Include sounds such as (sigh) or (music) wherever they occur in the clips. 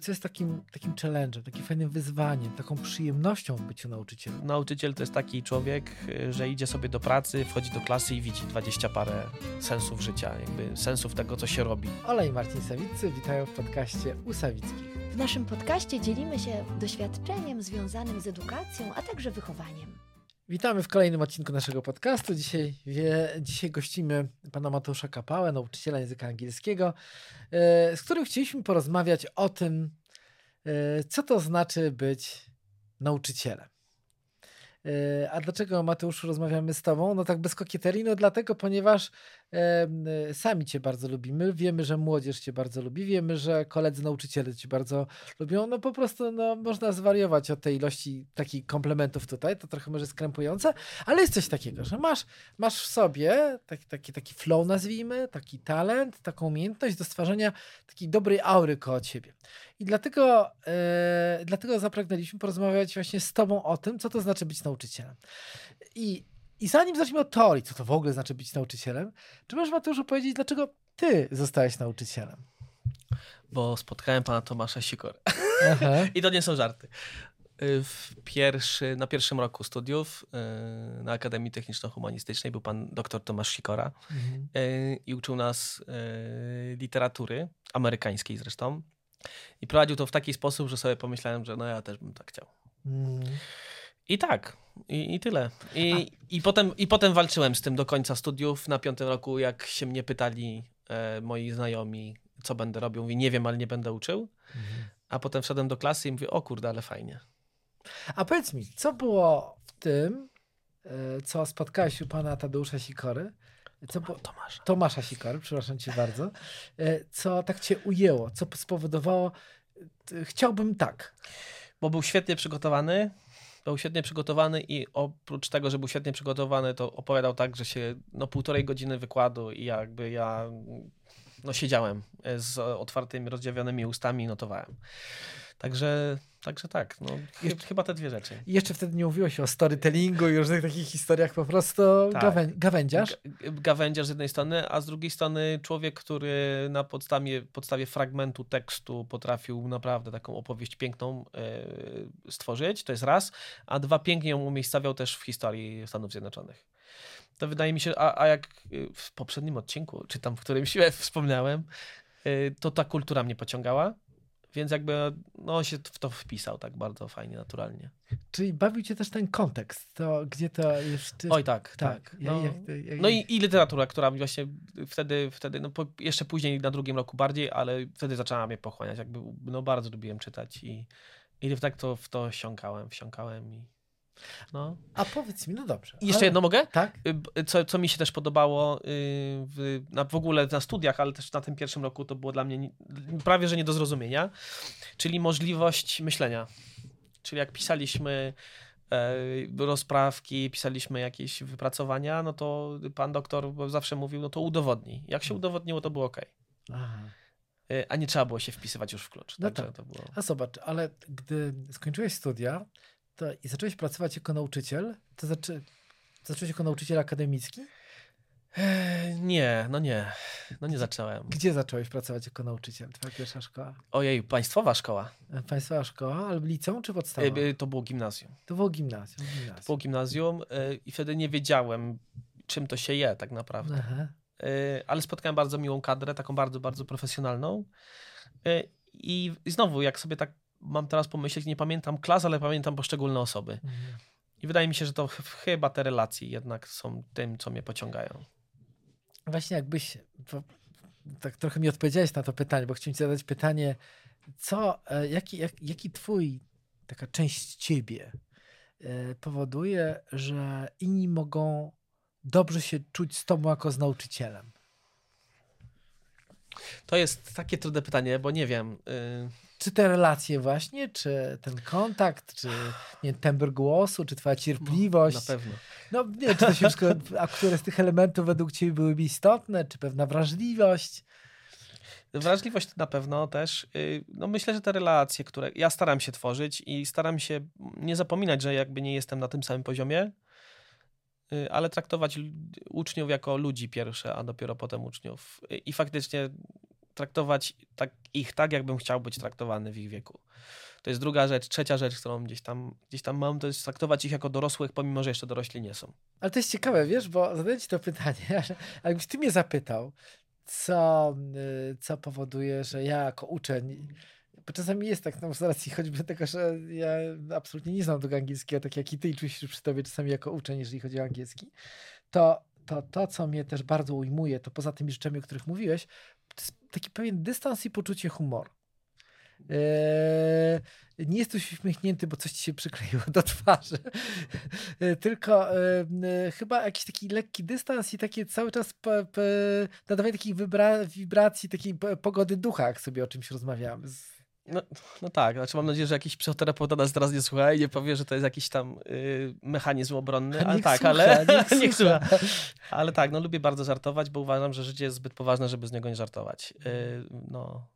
Co jest takim, takim challenge'em, takim fajnym wyzwaniem, taką przyjemnością w byciu nauczycielem? Nauczyciel to jest taki człowiek, y, że idzie sobie do pracy, wchodzi do klasy i widzi dwadzieścia parę sensów życia, jakby sensów tego, co się robi. Ola i Marcin Sawiccy witają w podcaście u Sawickich. W naszym podcaście dzielimy się doświadczeniem związanym z edukacją, a także wychowaniem. Witamy w kolejnym odcinku naszego podcastu. Dzisiaj, wie, dzisiaj gościmy pana Mateusza Kapałę, nauczyciela języka angielskiego, e, z którym chcieliśmy porozmawiać o tym, e, co to znaczy być nauczycielem. E, a dlaczego, Mateuszu, rozmawiamy z Tobą? No tak bez kokieterii, no dlatego, ponieważ sami Cię bardzo lubimy, wiemy, że młodzież Cię bardzo lubi, wiemy, że koledzy nauczyciele Cię bardzo lubią, no po prostu no, można zwariować od tej ilości takich komplementów tutaj, to trochę może skrępujące, ale jest coś takiego, że masz, masz w sobie taki, taki, taki flow, nazwijmy, taki talent, taką umiejętność do stwarzania takiej dobrej aury koło Ciebie. I dlatego, e, dlatego zapragnęliśmy porozmawiać właśnie z Tobą o tym, co to znaczy być nauczycielem. I, I zanim zaczniemy od teorii, co to w ogóle znaczy być nauczycielem, czy możesz Mateuszu powiedzieć, dlaczego Ty zostałeś nauczycielem? Bo spotkałem pana Tomasza Sikora. (laughs) I to nie są żarty. Y, pierwszy, na pierwszym roku studiów y, na Akademii Techniczno-Humanistycznej był pan dr Tomasz Sikora mhm. Y, i uczył nas literatury amerykańskiej zresztą. I prowadził to w taki sposób, że sobie pomyślałem, że no ja też bym tak chciał. Mm. I tak, i, i tyle. I, i, potem, I potem walczyłem z tym do końca studiów. Na piątym roku, jak się mnie pytali e, moi znajomi, co będę robił, mówię, nie wiem, ale nie będę uczył. Mhm. A potem wszedłem do klasy i mówię, o kurde, ale fajnie. A powiedz mi, co było w tym, e, co spotkałeś u pana Tadeusza Sikory, co po... Tomasza. Tomasza Sikor, przepraszam cię bardzo. E, co tak cię ujęło? Co spowodowało? Chciałbym tak. Bo był świetnie przygotowany. Był świetnie przygotowany i oprócz tego, że był świetnie przygotowany, to opowiadał tak, że się no półtorej godziny wykładu i jakby ja no siedziałem z otwartymi, rozdziawionymi ustami i notowałem. Także Także tak, no, Jeszcze, chyba te dwie rzeczy. Jeszcze wtedy nie mówiło się o storytellingu i różnych takich historiach, po prostu tak. gawę, gawędziarz. gawędziarz z jednej strony, a z drugiej strony człowiek, który na podstawie, podstawie fragmentu tekstu potrafił naprawdę taką opowieść piękną e, stworzyć, to jest raz, a dwa, pięknie ją umiejscawiał też w historii Stanów Zjednoczonych. To wydaje mi się, a, a jak w poprzednim odcinku, czy tam w którymś (laughs) wspomniałem, e, to ta kultura mnie pociągała więc jakby no, się w to wpisał tak bardzo fajnie, naturalnie. Czyli bawił cię też ten kontekst, to gdzie to jest... Oj tak, tak. tak. No, jak, jak, no i, i, literatura, która właśnie wtedy, wtedy no, po, jeszcze później na drugim roku bardziej, ale wtedy zaczęła mnie pochłaniać. Jakby, no bardzo lubiłem czytać i, i tak to, w to wsiąkałem, wsiąkałem i no. A powiedz mi, no dobrze. I jeszcze ale... jedno mogę? Tak. Y, co, co mi się też podobało y, w, na, w ogóle na studiach, ale też na tym pierwszym roku to było dla mnie prawie, że nie do zrozumienia, czyli możliwość myślenia. Czyli jak pisaliśmy e, rozprawki, pisaliśmy jakieś wypracowania, no to pan doktor zawsze mówił, no to udowodnij. Jak się hmm. udowodniło, to było ok. Aha. E, a nie trzeba było się wpisywać już w klucz. No tak. to było... A zobacz, ale gdy skończyłeś studia, to i zacząłeś pracować jako nauczyciel, to zaczę, zacząłeś jako nauczyciel akademicki? Nie, no nie. No nie zacząłem. Gdzie zacząłeś pracować jako nauczyciel? Twoja pierwsza szkoła? Ojej, państwowa szkoła. E, państwowa szkoła, ale liceum czy podstawowa? E, to było gimnazjum. To było gimnazjum. gimnazjum. To było gimnazjum e, i wtedy nie wiedziałem, czym to się je tak naprawdę. Aha. Ale spotkałem bardzo miłą kadrę, taką bardzo, bardzo profesjonalną. I znowu, jak sobie tak mam teraz pomyśleć, nie pamiętam klas, ale pamiętam poszczególne osoby. Mhm. I wydaje mi się, że to chyba te relacje jednak są tym, co mnie pociągają. Właśnie jakbyś, tak trochę mi odpowiedziałeś na to pytanie, bo chciałem ci zadać pytanie, co, e, jaki, jak, jaki twój, taka część ciebie e, powoduje, że inni mogą dobrze się czuć z tobą jako z nauczycielem? To jest takie trudne pytanie, bo nie wiem. Y, czy te relacje właśnie, czy ten kontakt, czy nie, tembr głosu, czy twoja cierpliwość. No, na pewno. No nie czy to się wszystko, (laughs) a które z tych elementów według ciebie byłyby istotne, czy pewna wrażliwość. Wrażliwość na pewno też. Y, no myślę, że te relacje, które ja staram się tworzyć i staram się nie zapominać, że jakby nie jestem na tym samym poziomie, y, ale traktować uczniów jako ludzi pierwsze, a dopiero potem uczniów. I faktycznie traktować tak, ich tak, jakbym chciał być traktowany w ich wieku. To jest druga rzecz. Trzecia rzecz, którą gdzieś tam, gdzieś tam mam, to jest traktować ich jako dorosłych, pomimo, że jeszcze dorośli nie są. Ale to jest ciekawe, wiesz, bo zadaję ci to pytanie, (laughs) ale jakbyś ty mnie zapytał, co, y, co powoduje, że ja jako uczeń bo czasami jest tak, no z racji choćby tego, że ja absolutnie nie znam tego angielskiego, tak jak i ty i czuję się przy tobie czasami jako uczeń, jeżeli chodzi o angielski, to to, to co mnie też bardzo ujmuje, to poza tymi rzeczami, o których mówiłeś, taki pewien dystans i poczucie humoru. Eee, nie jesteś uśmiechnięty, bo coś ci się przykleiło do twarzy, eee, tylko e, chyba jakiś taki lekki dystans i takie cały czas nadawanie takich wibra, wibracji, takiej pogody ducha, jak sobie o czymś rozmawiamy. No, no tak, znaczy mam nadzieję, że jakiś psychoterapeuta nas teraz nie słucha i nie powie, że to jest jakiś tam y, mechanizm obronny, ale tak, słucha, ale niech, (laughs) niech słucha. Ale tak, no lubię bardzo żartować, bo uważam, że życie jest zbyt poważne, żeby z niego nie żartować. Y, no,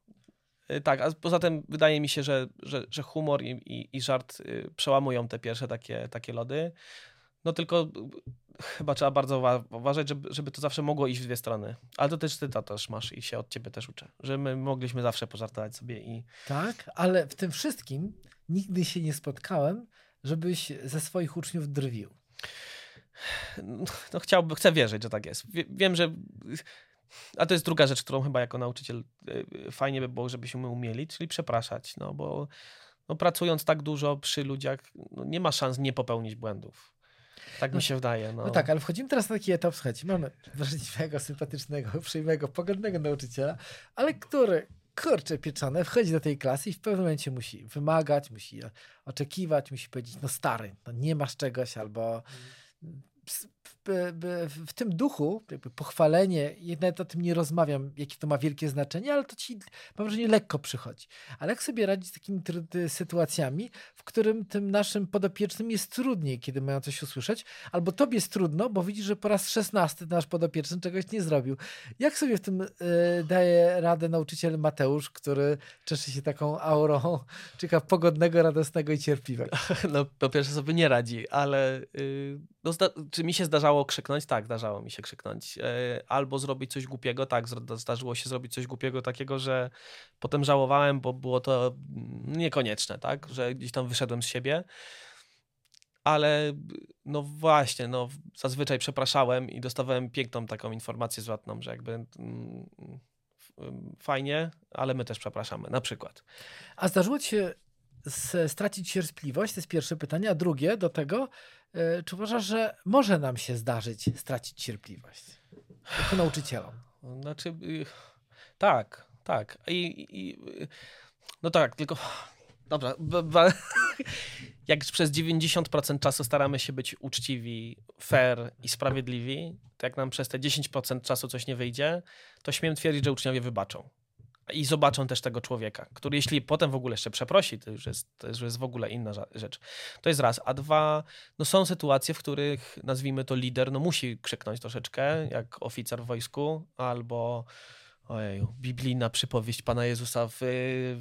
y, tak, a poza tym wydaje mi się, że, że, że humor i, i, i żart y, przełamują te pierwsze takie, takie lody. No tylko chyba trzeba bardzo uważać, żeby, żeby to zawsze mogło iść w dwie strony. Ale to też ty to też masz i się od ciebie też uczę. Że my mogliśmy zawsze pożartować sobie i... Tak, ale w tym wszystkim nigdy się nie spotkałem, żebyś ze swoich uczniów drwił. No chciałbym, chcę wierzyć, że tak jest. Wiem, że... A to jest druga rzecz, którą chyba jako nauczyciel y, fajnie by było, żebyśmy umieli, czyli przepraszać, no bo no, pracując tak dużo przy ludziach, no, nie ma szans nie popełnić błędów. Tak mi się wydaje. No. no. tak, ale wchodzimy teraz na taki etap, słuchajcie, mamy wrażliwego, sympatycznego, uprzejmego, pogodnego nauczyciela, ale który kurczę pieczone, wchodzi do tej klasy i w pewnym momencie musi wymagać, musi oczekiwać, musi powiedzieć, no stary, no nie masz czegoś, albo w tym duchu, jakby pochwalenie, nawet o tym nie rozmawiam, jakie to ma wielkie znaczenie, ale to ci, mam wrażenie, lekko przychodzi. Ale jak sobie radzić z takimi sytuacjami, w którym tym naszym podopiecznym jest trudniej, kiedy mają coś usłyszeć, albo tobie jest trudno, bo widzisz, że po raz szesnasty nasz podopieczny czegoś nie zrobił. Jak sobie w tym y, daje radę nauczyciel Mateusz, który cieszy się taką aurą, (laughs) czeka pogodnego, radosnego i cierpliwego? (laughs) No, po pierwsze sobie nie radzi, ale yy, no, czy mi się zdarzało krzyknąć? Tak, zdarzało mi się krzyknąć. E, albo zrobić coś głupiego? Tak, zdarzyło się zrobić coś głupiego takiego, że potem żałowałem, bo było to niekonieczne, tak, że gdzieś tam wyszedłem z siebie. Ale no właśnie, no zazwyczaj przepraszałem i dostawałem piękną taką informację zwrotną, że jakby mm, fajnie, ale my też przepraszamy, na przykład. A zdarzyło ci się stracić cierpliwość? To jest pierwsze pytanie. A drugie do tego, czy uważasz, że może nam się zdarzyć stracić cierpliwość jako nauczycielom? Znaczy, y, tak, tak. I, i no tak, tylko Dobra, (laughs) jak przez 90% czasu staramy się być uczciwi, fair i sprawiedliwi, to jak nam przez te 10% czasu coś nie wyjdzie, to śmiem twierdzić, że uczniowie wybaczą i zobaczą też tego człowieka, który jeśli potem w ogóle jeszcze przeprosi, to już jest, to już jest w ogóle inna rzecz. To jest raz. A dwa, no są sytuacje, w których nazwijmy to lider, no musi krzyknąć troszeczkę, jak oficer w wojsku, albo ojeju, biblijna przypowieść Pana Jezusa w,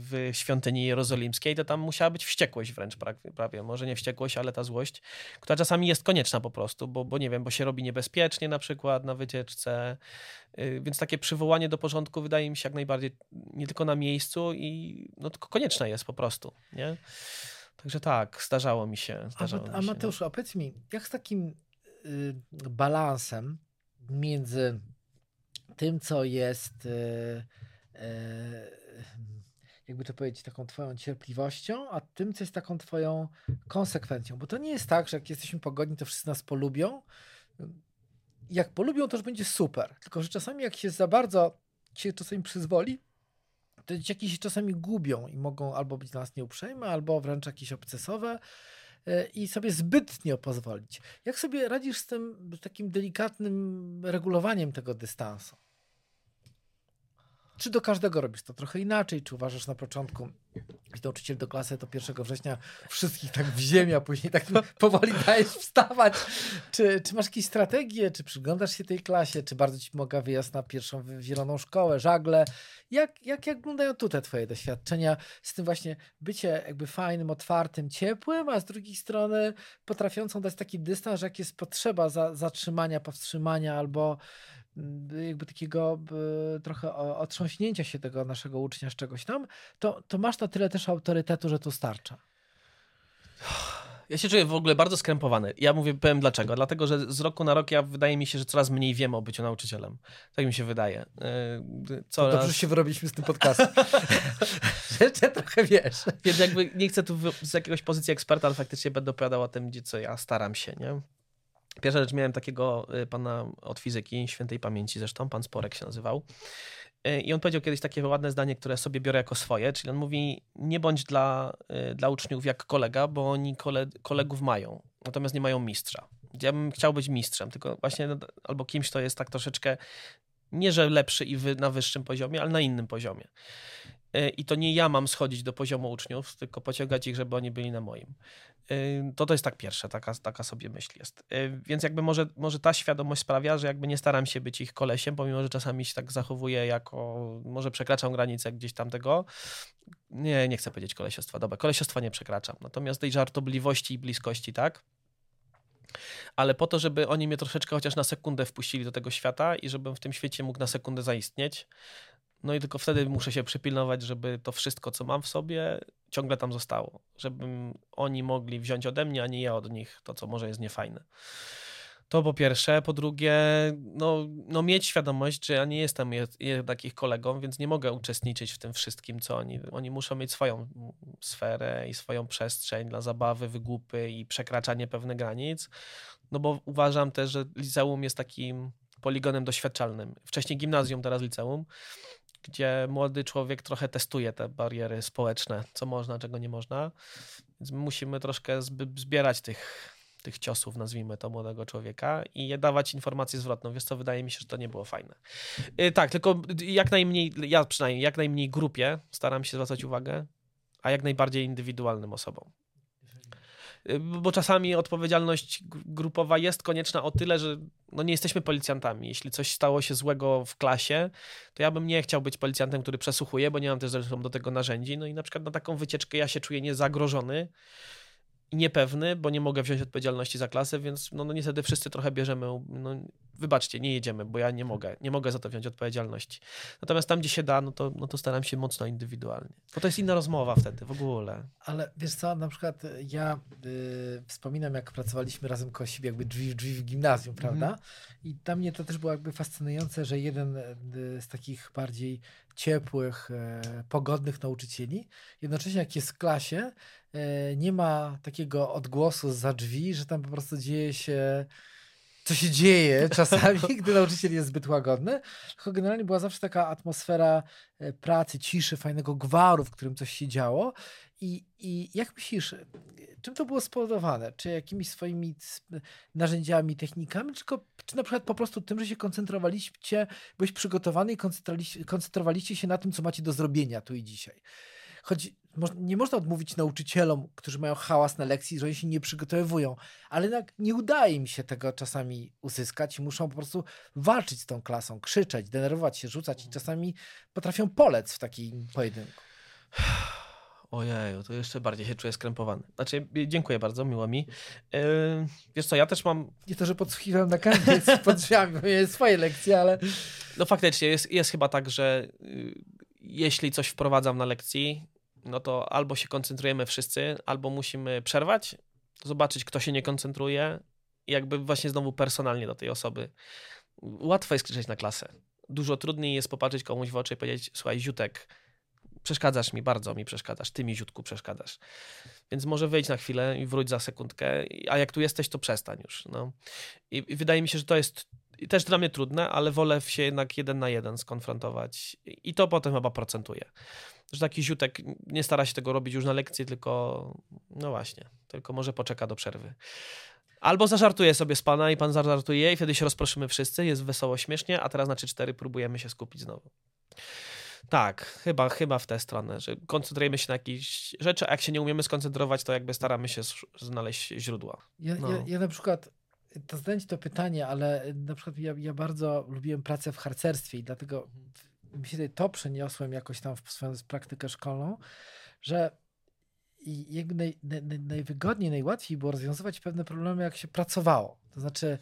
w świątyni jerozolimskiej, to tam musiała być wściekłość wręcz prawie. Może nie wściekłość, ale ta złość, która czasami jest konieczna po prostu, bo, bo nie wiem, bo się robi niebezpiecznie na przykład na wycieczce. Y, więc takie przywołanie do porządku wydaje mi się jak najbardziej nie tylko na miejscu i no tylko konieczne jest po prostu, nie? Także tak, zdarzało mi się. Zdarzało a, a Mateusz, a powiedz mi, jak z takim y, balansem między tym, co jest, e, e, jakby to powiedzieć, taką Twoją cierpliwością, a tym, co jest taką Twoją konsekwencją. Bo to nie jest tak, że jak jesteśmy pogodni, to wszyscy nas polubią. Jak polubią, to już będzie super. Tylko, że czasami, jak się za bardzo się czasami przyzwoli, to dzieciaki się czasami gubią i mogą albo być dla nas nieuprzejme, albo wręcz jakieś obcesowe e, i sobie zbytnio pozwolić. Jak sobie radzisz z tym takim delikatnym regulowaniem tego dystansu? Czy do każdego robisz to trochę inaczej? Czy uważasz na początku, jak nauczyciel do klasy, to 1 września wszystkich tak w ziemię, a później tak (laughs) powoli dajesz wstawać? Czy, czy masz jakieś strategie? Czy przyglądasz się tej klasie? Czy bardzo ci mogła wyjazd na pierwszą zieloną szkołę, żagle? Jak, jak, jak wyglądają tutaj twoje doświadczenia z tym właśnie bycie jakby fajnym, otwartym, ciepłym, a z drugiej strony potrafiącą dać taki dystans, że jak jest potrzeba za, zatrzymania, powstrzymania albo jakby takiego trochę otrząśnięcia się tego naszego ucznia z czegoś tam, to, to masz na tyle też autorytetu, że to starcza. Ja się czuję w ogóle bardzo skrępowany. Ja mówię, powiem dlaczego. Dlatego, że z roku na rok ja wydaje mi się, że coraz mniej wiem o byciu nauczycielem. Tak mi się wydaje. Coraz... Dobrze, że się wyrobiliśmy z tym podcastem. (laughs) Jeszcze trochę wiesz. Więc jakby nie chcę tu z jakiegoś pozycji eksperta, ale faktycznie będę opowiadał o tym, co ja staram się, nie? Pierwsza rzecz, miałem takiego y, pana od fizyki, świętej pamięci zresztą, pan Sporek się nazywał. Y, I on powiedział kiedyś takie ładne zdanie, które sobie biorę jako swoje, czyli on mówi, nie bądź dla, y, dla uczniów jak kolega, bo oni kole, kolegów mają, natomiast nie mają mistrza. Ja bym chciał być mistrzem, tylko właśnie albo kimś, kto jest tak troszeczkę nie, że lepszy i wy, na wyższym poziomie, ale na innym poziomie. I to nie ja mam schodzić do poziomu uczniów, tylko pociągać ich, żeby oni byli na moim. To to jest tak pierwsze, taka, taka sobie myśl jest. Więc jakby może, może ta świadomość sprawia, że jakby nie staram się być ich kolesiem, pomimo, że czasami się tak zachowuję jako, może przekraczam granicę gdzieś tam tego. Nie, nie chcę powiedzieć kolesiostwa, dobra, kolesiostwa nie przekraczam. Natomiast tej żartobliwości i bliskości, tak? ale po to, żeby oni mnie troszeczkę chociaż na sekundę wpuścili do tego świata i żebym w tym świecie mógł na sekundę zaistnieć, no i tylko wtedy muszę się przypilnować, żeby to wszystko, co mam w sobie, ciągle tam zostało. Żebym oni mogli wziąć ode mnie, a nie ja od nich to, co może jest niefajne. To po pierwsze. Po drugie, no, no mieć świadomość, że ja nie jestem jednak ich kolegą, więc nie mogę uczestniczyć w tym wszystkim, co oni. Oni muszą mieć swoją sferę i swoją przestrzeń dla zabawy, wygłupy i przekraczanie pewnych granic. No bo uważam też, że liceum jest takim poligonem doświadczalnym. Wcześniej gimnazjum, teraz liceum gdzie młody człowiek trochę testuje te bariery społeczne, co można, czego nie można. Więc musimy troszkę zbierać tych, tych ciosów, nazwijmy to, młodego człowieka i dawać informację zwrotną. Wiesz co, wydaje mi się, że to nie było fajne. Yy, tak, tylko jak najmniej, ja przynajmniej, jak najmniej grupie staram się zwracać uwagę, a jak najbardziej indywidualnym osobom. Y, bo czasami odpowiedzialność grupowa jest konieczna o tyle, że no nie jesteśmy policjantami. Jeśli coś stało się złego w klasie, to ja bym nie chciał być policjantem, który przesłuchuje, bo nie mam też zresztą do tego narzędzi. No i na przykład na taką wycieczkę ja się czuję niezagrożony, i niepewny, bo nie mogę wziąć odpowiedzialności za klasę, więc no, no niestety wszyscy trochę bierzemy, no, wybaczcie, nie jedziemy, bo ja nie mogę, nie mogę za to wziąć odpowiedzialności. Natomiast tam, gdzie się da, no to, no to staram się mocno indywidualnie. Bo to jest inna rozmowa wtedy, w ogóle. Ale wiesz co, na przykład ja y, wspominam, jak pracowaliśmy razem koło siebie, jakby drzwi w drzwi w gimnazjum, prawda? Mhm. I dla mnie to też było jakby fascynujące, że jeden y, z takich bardziej ciepłych, pogodnych nauczycieli. Jednocześnie jak jest w klasie, nie ma takiego odgłosu za drzwi, że tam po prostu dzieje się co się dzieje (laughs) czasami, gdy nauczyciel jest zbyt łagodny. Tylko generalnie była zawsze taka atmosfera e, pracy, ciszy, fajnego gwaru, w którym coś się działo. I, I jak myślisz, czym to było spowodowane? Czy jakimiś swoimi narzędziami, technikami, czy, czy na przykład po prostu tym, że się koncentrowaliście, byłeś przygotowany i koncentrowaliście, koncentrowaliście się na tym, co macie do zrobienia tu i dzisiaj? Choć nie można odmówić nauczycielom, którzy mają hałas na lekcji, że oni się nie przygotowują, ale jednak nie udaje mi się tego czasami uzyskać i muszą po prostu walczyć z tą klasą, krzyczeć, denerwować się, rzucać i czasami potrafią polec w takim pojedynku. Ojeju, to jeszcze bardziej się czuję skrępowany. Znaczy, dziękuję bardzo, miło mi. Yy, wiesz co, ja też mam... Nie to, że podsłuchiwałem na każdej (laughs) pod drzwiami, swoje lekcje, ale... No faktycznie, jest, jest chyba tak, że yy, jeśli coś wprowadzam na lekcji, no to albo się koncentrujemy wszyscy, albo musimy przerwać, zobaczyć, kto się nie koncentruje i jakby właśnie znowu personalnie do tej osoby. Łatwo jest krzyczeć na klasę. Dużo trudniej jest popatrzeć komuś w oczy i powiedzieć, słuchaj, Ziutek, przeszkadzasz mi, bardzo mi przeszkadzasz, ty mi, Ziutku, przeszkadzasz. Więc może wyjdź na chwilę i wróć za sekundkę, a jak tu jesteś, to przestań już. No. I, i wydaje mi się, że to jest też dla mnie trudne, ale wolę się jednak jeden na jeden skonfrontować i to potem chyba procentuje. Że taki ziutek nie stara się tego robić już na lekcji, tylko no właśnie, tylko może poczeka do przerwy. Albo zażartuje sobie z pana i pan zażartuje i wtedy się rozproszymy wszyscy, jest wesoło, śmiesznie, a teraz na 3-4 próbujemy się skupić znowu. Tak, chyba, chyba w tę stronę, że koncentrujemy się na jakieś rzeczy, a jak się nie umiemy skoncentrować, to jakby staramy się znaleźć źródła. Ja, no. ja, ja na przykład to zadać to pytanie, ale na przykład ja, ja bardzo lubiłem pracę w harcerstwie i dlatego mi się to przeniosłem jakoś tam w swoją praktykę szkolną, że i jakby naj, naj, najwygodniej, najłatwiej było rozwiązywać pewne problemy, jak się pracowało. To znaczy,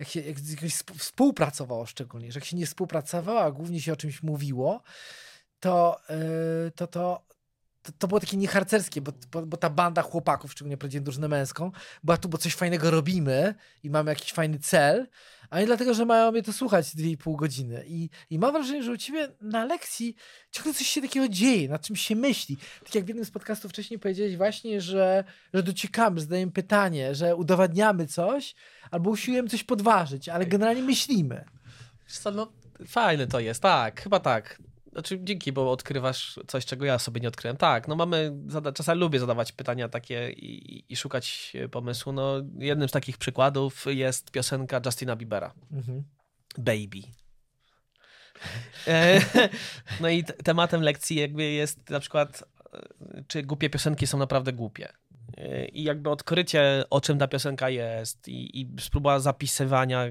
jak się jak współpracowało szczególnie, że jak się nie współpracowało, a głównie się o czymś mówiło, to, yy, to, to, to, to, było takie nieharcerskie, bo, bo, bo, ta banda chłopaków, szczególnie prowadziłem drużynę męską, była tu, bo coś fajnego robimy i mamy jakiś fajny cel, a nie dlatego, że mają mnie to słuchać dwie i pół godziny. I, I mam wrażenie, że u ciebie na lekcji ciągle coś się takiego dzieje, nad czym się myśli. Tak jak w jednym z podcastów wcześniej powiedziałeś właśnie, że, że dociekamy, zadajemy pytanie, że udowadniamy coś, albo usiłujemy coś podważyć, ale generalnie myślimy. Co, no, fajne to jest, tak, chyba tak. Znaczy, dzięki, bo odkrywasz coś, czego ja sobie nie odkryłem. Tak, no mamy, czasami lubię zadawać pytania takie i, i, szukać pomysłu. No, jednym z takich przykładów jest piosenka Justina Biebera. Mhm. Baby. E, no i tematem lekcji jakby jest na przykład, e, czy głupie piosenki są naprawdę głupie. E, I jakby odkrycie, o czym ta piosenka jest, i, i spróba zapisywania.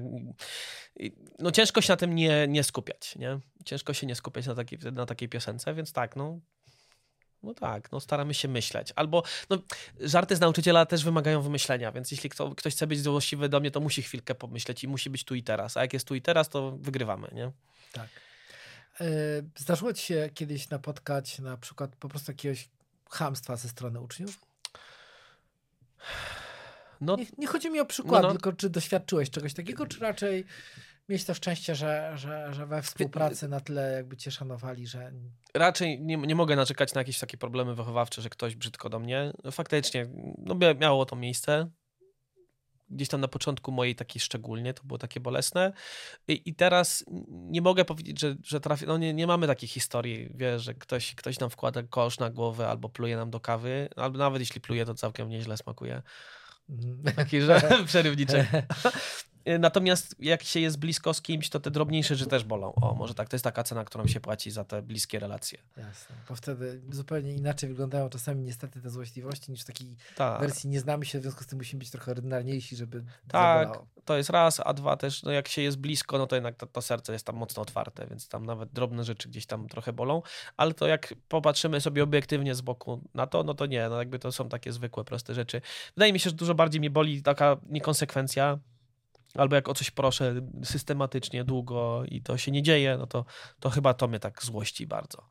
No ciężko się na tym nie, nie skupiać, nie? Ciężko się nie skupiać na takiej, na takiej piosence, więc tak, no. No tak, no staramy się myśleć. Albo no, żarty z nauczyciela też wymagają wymyślenia, więc jeśli kto, ktoś chce być złośliwy do mnie, to musi chwilkę pomyśleć i musi być tu i teraz. A jak jest tu i teraz, to wygrywamy, nie? Tak. E, zdarzyło ci się kiedyś napotkać na przykład po prostu jakiegoś hamstwa ze strony uczniów? No, nie, nie, chodzi mi o przykład, no, no. tylko czy doświadczyłeś czegoś takiego, czy raczej mieć to szczęście, że, że, że we współpracy na tyle jakby cię szanowali, że... Raczej nie, nie mogę narzekać na jakieś takie problemy wychowawcze, że ktoś brzydko do mnie. Faktycznie, no miało to miejsce. Gdzieś tam na początku mojej takiej szczególnie, to było takie bolesne. I, i teraz nie mogę powiedzieć, że, że trafię, no nie, nie mamy takiej historii, wiesz, że ktoś, ktoś nam wkłada kosz na głowę albo pluje nam do kawy, albo nawet jeśli pluje, to całkiem nieźle smakuje. Mhm. Taki, że (laughs) przerywniczek. (laughs) Y, natomiast jak się jest blisko z kimś, to te drobniejsze rzeczy też bolą. O, może tak, to jest taka cena, którą się płaci za te bliskie relacje. Jasne, bo wtedy zupełnie inaczej wyglądają czasami niestety te złośliwości niż w takiej tak. wersji nie znamy się, w związku z tym musimy być trochę ordynarniejsi, żeby Tak, zabolało. to jest raz, a dwa też, no jak się jest blisko, no to jednak to, to, serce jest tam mocno otwarte, więc tam nawet drobne rzeczy gdzieś tam trochę bolą, ale to jak popatrzymy sobie obiektywnie z boku na to, no to nie, no jakby to są takie zwykłe, proste rzeczy. Wydaje mi się, że dużo bardziej mnie boli taka niekonsekwencja, albo jak o coś proszę systematycznie, długo i to się nie dzieje, no to, to chyba to mnie tak złości bardzo.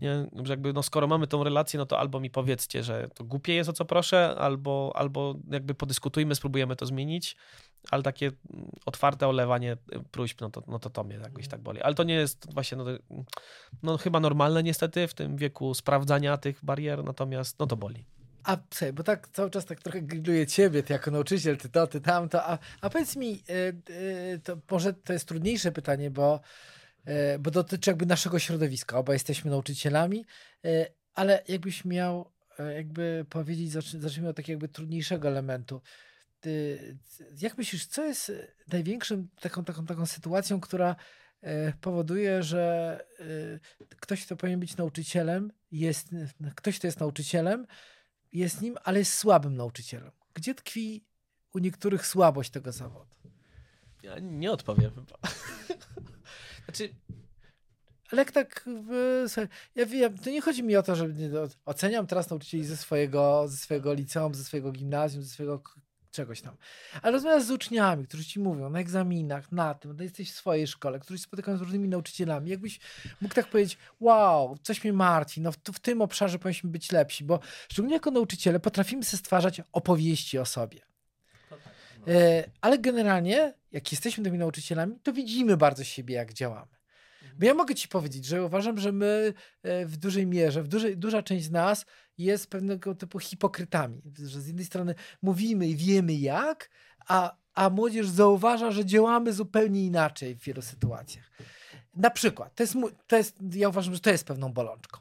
Nie? Jakby, no skoro mamy tą relację, no to albo mi powiedzcie, że to głupie jest o co proszę, albo, albo jakby podyskutujmy, spróbujemy to zmienić, ale takie otwarte olewanie próśb, no to, no to to mnie jakoś tak boli. Ale to nie jest właśnie, no, no chyba normalne niestety w tym wieku sprawdzania tych barier, natomiast no to boli. A słuchaj, bo tak cały czas tak trochę grilluje ciebie, ty jako nauczyciel, ty to, ty tamto, a, a powiedz mi, yy, yy, to może to jest trudniejsze pytanie, bo, yy, bo dotyczy jakby naszego środowiska, oba jesteśmy nauczycielami, ale jakbyś miał jakby powiedzieć, zacznijmy od takiego jakby trudniejszego elementu. Jak myślisz, co jest największym taką, taką, taką sytuacją, która powoduje, że ktoś, kto powinien być nauczycielem, jest, ktoś, kto jest nauczycielem, jest nim, ale jest słabym nauczycielem. Gdzie tkwi u niektórych słabość tego zawodu? Ja nie odpowiem chyba. (laughs) znaczy, ale jak tak, ja wiem, to nie chodzi mi o to, że oceniam teraz nauczycieli ze swojego, ze swojego liceum, ze swojego gimnazjum, ze swojego czegoś tam. Ale rozmawiasz z uczniami, którzy ci mówią na egzaminach, na tym, no jesteś w swojej szkole, którzy się spotykają z różnymi nauczycielami. Jakbyś mógł tak powiedzieć, wow, coś mnie martwi, no w, w tym obszarze powinniśmy być lepsi, bo szczególnie jako nauczyciele potrafimy sobie stwarzać opowieści o sobie. Tak, no. E, ale generalnie, jak jesteśmy tymi nauczycielami, to widzimy bardzo siebie, jak działamy. Bo ja mogę ci powiedzieć, że uważam, że my e, w dużej mierze, w dużej, duża część z nas jest pewnego typu hipokrytami. Że z jednej strony mówimy i wiemy jak, a, a młodzież zauważa, że działamy zupełnie inaczej w wielu sytuacjach. Na przykład, to jest, to jest, ja uważam, że to jest pewną bolączką.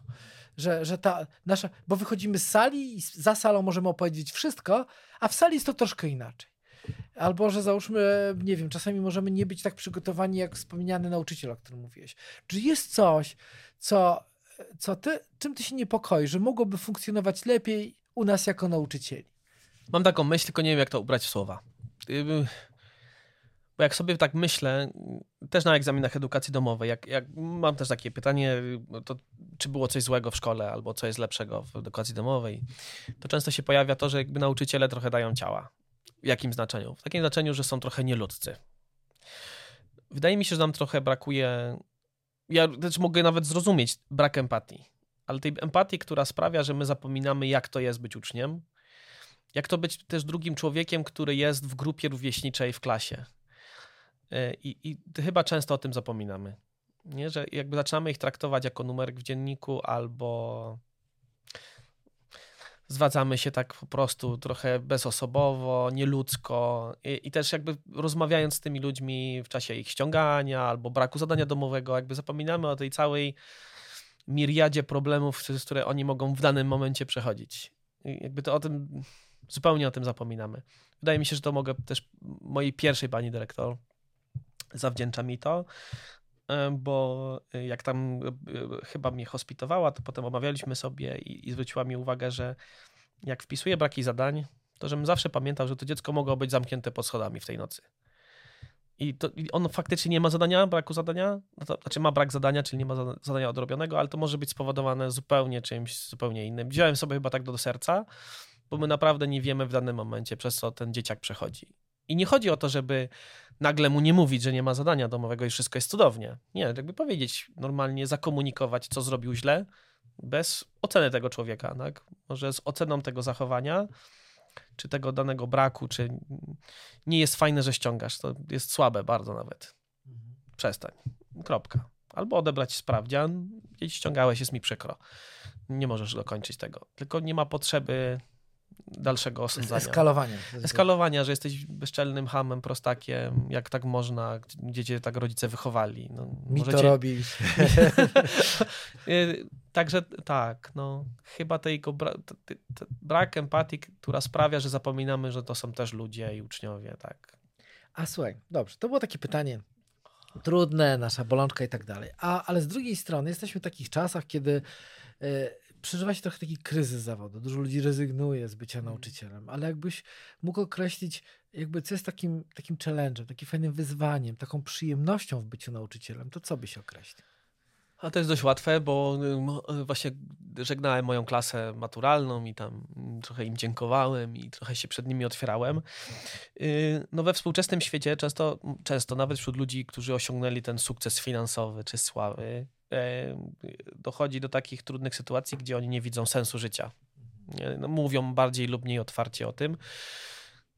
Że, że ta nasza, bo wychodzimy z sali i za salą możemy opowiedzieć wszystko, a w sali jest to troszkę inaczej. Albo, że załóżmy, nie wiem, czasami możemy nie być tak przygotowani jak wspomniany nauczyciel, o którym mówiłeś. Czy jest coś, co, co ty, czym ty się niepokoisz, że mogłoby funkcjonować lepiej u nas jako nauczycieli? Mam taką myśl, tylko nie wiem, jak to ubrać w słowa. Bo jak sobie tak myślę, też na egzaminach edukacji domowej, jak, jak mam też takie pytanie, to czy było coś złego w szkole, albo co jest lepszego w edukacji domowej, to często się pojawia to, że jakby nauczyciele trochę dają ciała. W jakim znaczeniu? W takim znaczeniu, że są trochę nieludzcy. wydaje mi się, że nam trochę brakuje. Ja też mogę nawet zrozumieć brak empatii, ale tej empatii, która sprawia, że my zapominamy, jak to jest być uczniem, jak to być też drugim człowiekiem, który jest w grupie rówieśniczej w klasie. E, I, i chyba często o tym zapominamy. Nie? Że jakby zaczynamy ich traktować jako numerek w dzienniku albo zwadzamy się tak po prostu trochę bezosobowo, nieludzko I, i też jakby rozmawiając z tymi ludźmi w czasie ich ściągania albo braku zadania domowego, jakby zapominamy o tej całej miriadzie problemów, przez które oni mogą w danym momencie przechodzić. I jakby to o tym, zupełnie o tym zapominamy. Wydaje mi się, że to mogę też mojej pierwszej pani dyrektor zawdzięcza mi to, bo jak tam e, chyba mnie hospitowała, to potem omawialiśmy sobie i, i zwróciła mi uwagę, że jak wpisuję braki zadań, to żebym zawsze pamiętał, że to dziecko mogło być zamknięte pod schodami w tej nocy. I, to, I on faktycznie nie ma zadania, braku zadania, no to, znaczy ma brak zadania, czyli nie ma zadania odrobionego, ale to może być spowodowane zupełnie czymś zupełnie innym. Wziąłem sobie chyba tak do serca, bo my naprawdę nie wiemy w danym momencie, przez co ten dzieciak przechodzi. I nie chodzi o to, żeby nagle mu nie mówić, że nie ma zadania domowego i wszystko jest cudownie. Nie, jakby powiedzieć, normalnie zakomunikować, co zrobił źle, bez oceny tego człowieka, tak? Może z oceną tego zachowania, czy tego danego braku, czy nie jest fajne, że ściągasz, to jest słabe bardzo nawet. Przestań. Kropka. Albo odebrać sprawdzian, gdzieś ściągałeś, jest mi przykro. Nie możesz dokończyć tego. Tylko nie ma potrzeby dalszego osądzania. Eskalowania. Eskalowania, że jesteś bezczelnym hamem, prostakiem, jak tak można, gdzie cię tak rodzice wychowali. No, Mi możecie... to robisz. (laughs) Y, także tak, no chyba tego bra... brak empatii, która sprawia, że zapominamy, że to są też ludzie i uczniowie, tak. A słuchaj, dobrze, to było takie pytanie trudne, nasza bolączka i tak dalej. A, ale z drugiej strony jesteśmy w takich czasach, kiedy y, przeżywa się trochę taki kryzys zawodu. Dużo ludzi rezygnuje z bycia mhm. nauczycielem, ale jakbyś mógł określić, jakby co jest takim, takim challenge'em, takim fajnym wyzwaniem, taką przyjemnością w byciu nauczycielem, to co byś określił? A to jest dość łatwe, bo y, właśnie żegnałem moją klasę maturalną i tam trochę im dziękowałem i trochę się przed nimi otwierałem. Y, no we współczesnym świecie często, często nawet wśród ludzi, którzy osiągnęli ten sukces finansowy czy sławy, dochodzi do takich trudnych sytuacji, gdzie oni nie widzą sensu życia. No, mówią bardziej lub mniej otwarcie o tym,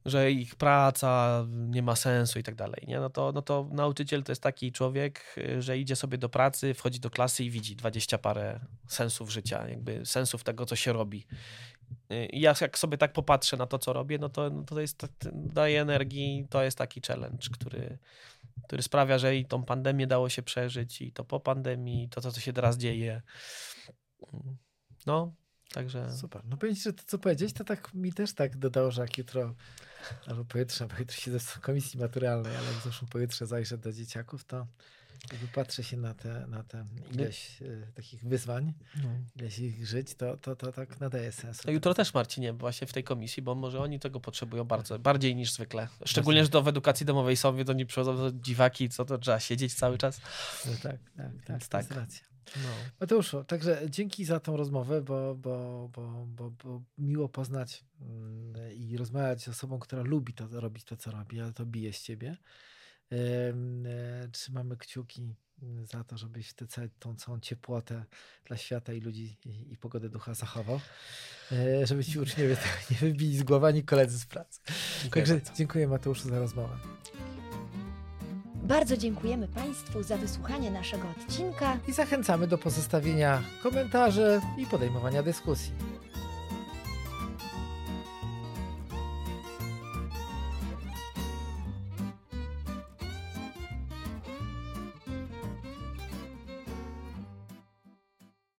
że ich praca nie ma sensu i tak dalej. Nie? No, to, no to nauczyciel to jest taki człowiek, że idzie sobie do pracy, wchodzi do klasy i widzi dwadzieścia parę sensów życia, jakby sensów tego, co się robi. I ja jak sobie tak popatrzę na to, co robię, no to, no to jest, daje energii, to jest taki challenge, który, który sprawia, że i tą pandemię dało się przeżyć, i to po pandemii, to, co się teraz dzieje. No, także... Super. No powiem że to, co powiedzieć, to tak mi też tak dodało, że jak jutro, albo pojutrze, bo jutro siedzę w komisji maturalnej, ale jak zeszłym pojutrze zajrzę do dzieciaków, to patrzę się na te, na te ileś y, takich wyzwań, no. ileś ich żyć, to, to, to tak nadaje sens. No jutro też Marcinie, właśnie w tej komisji, bo może oni tego potrzebują bardzo, bardziej niż zwykle. Szczególnie, że to w edukacji domowej są, to nie przychodzą to dziwaki, co to trzeba siedzieć cały czas. No tak, tak, tak, tak. racja. No. Mateuszu, także dzięki za tą rozmowę, bo, bo, bo, bo, bo miło poznać mm, i rozmawiać z osobą, która lubi to robić to, co robi, ale to bije z ciebie. E, trzymamy kciuki za to, żebyś tę tą całą ciepłotę dla świata i ludzi i, i pogodę ducha zachował, żeby ci uczniowie nie wybili z głowy ani koledzy z pracy. Dziękuję Także bardzo. dziękuję Mateuszu za rozmowę. Bardzo dziękujemy Państwu za wysłuchanie naszego odcinka i zachęcamy do pozostawienia komentarzy i podejmowania dyskusji.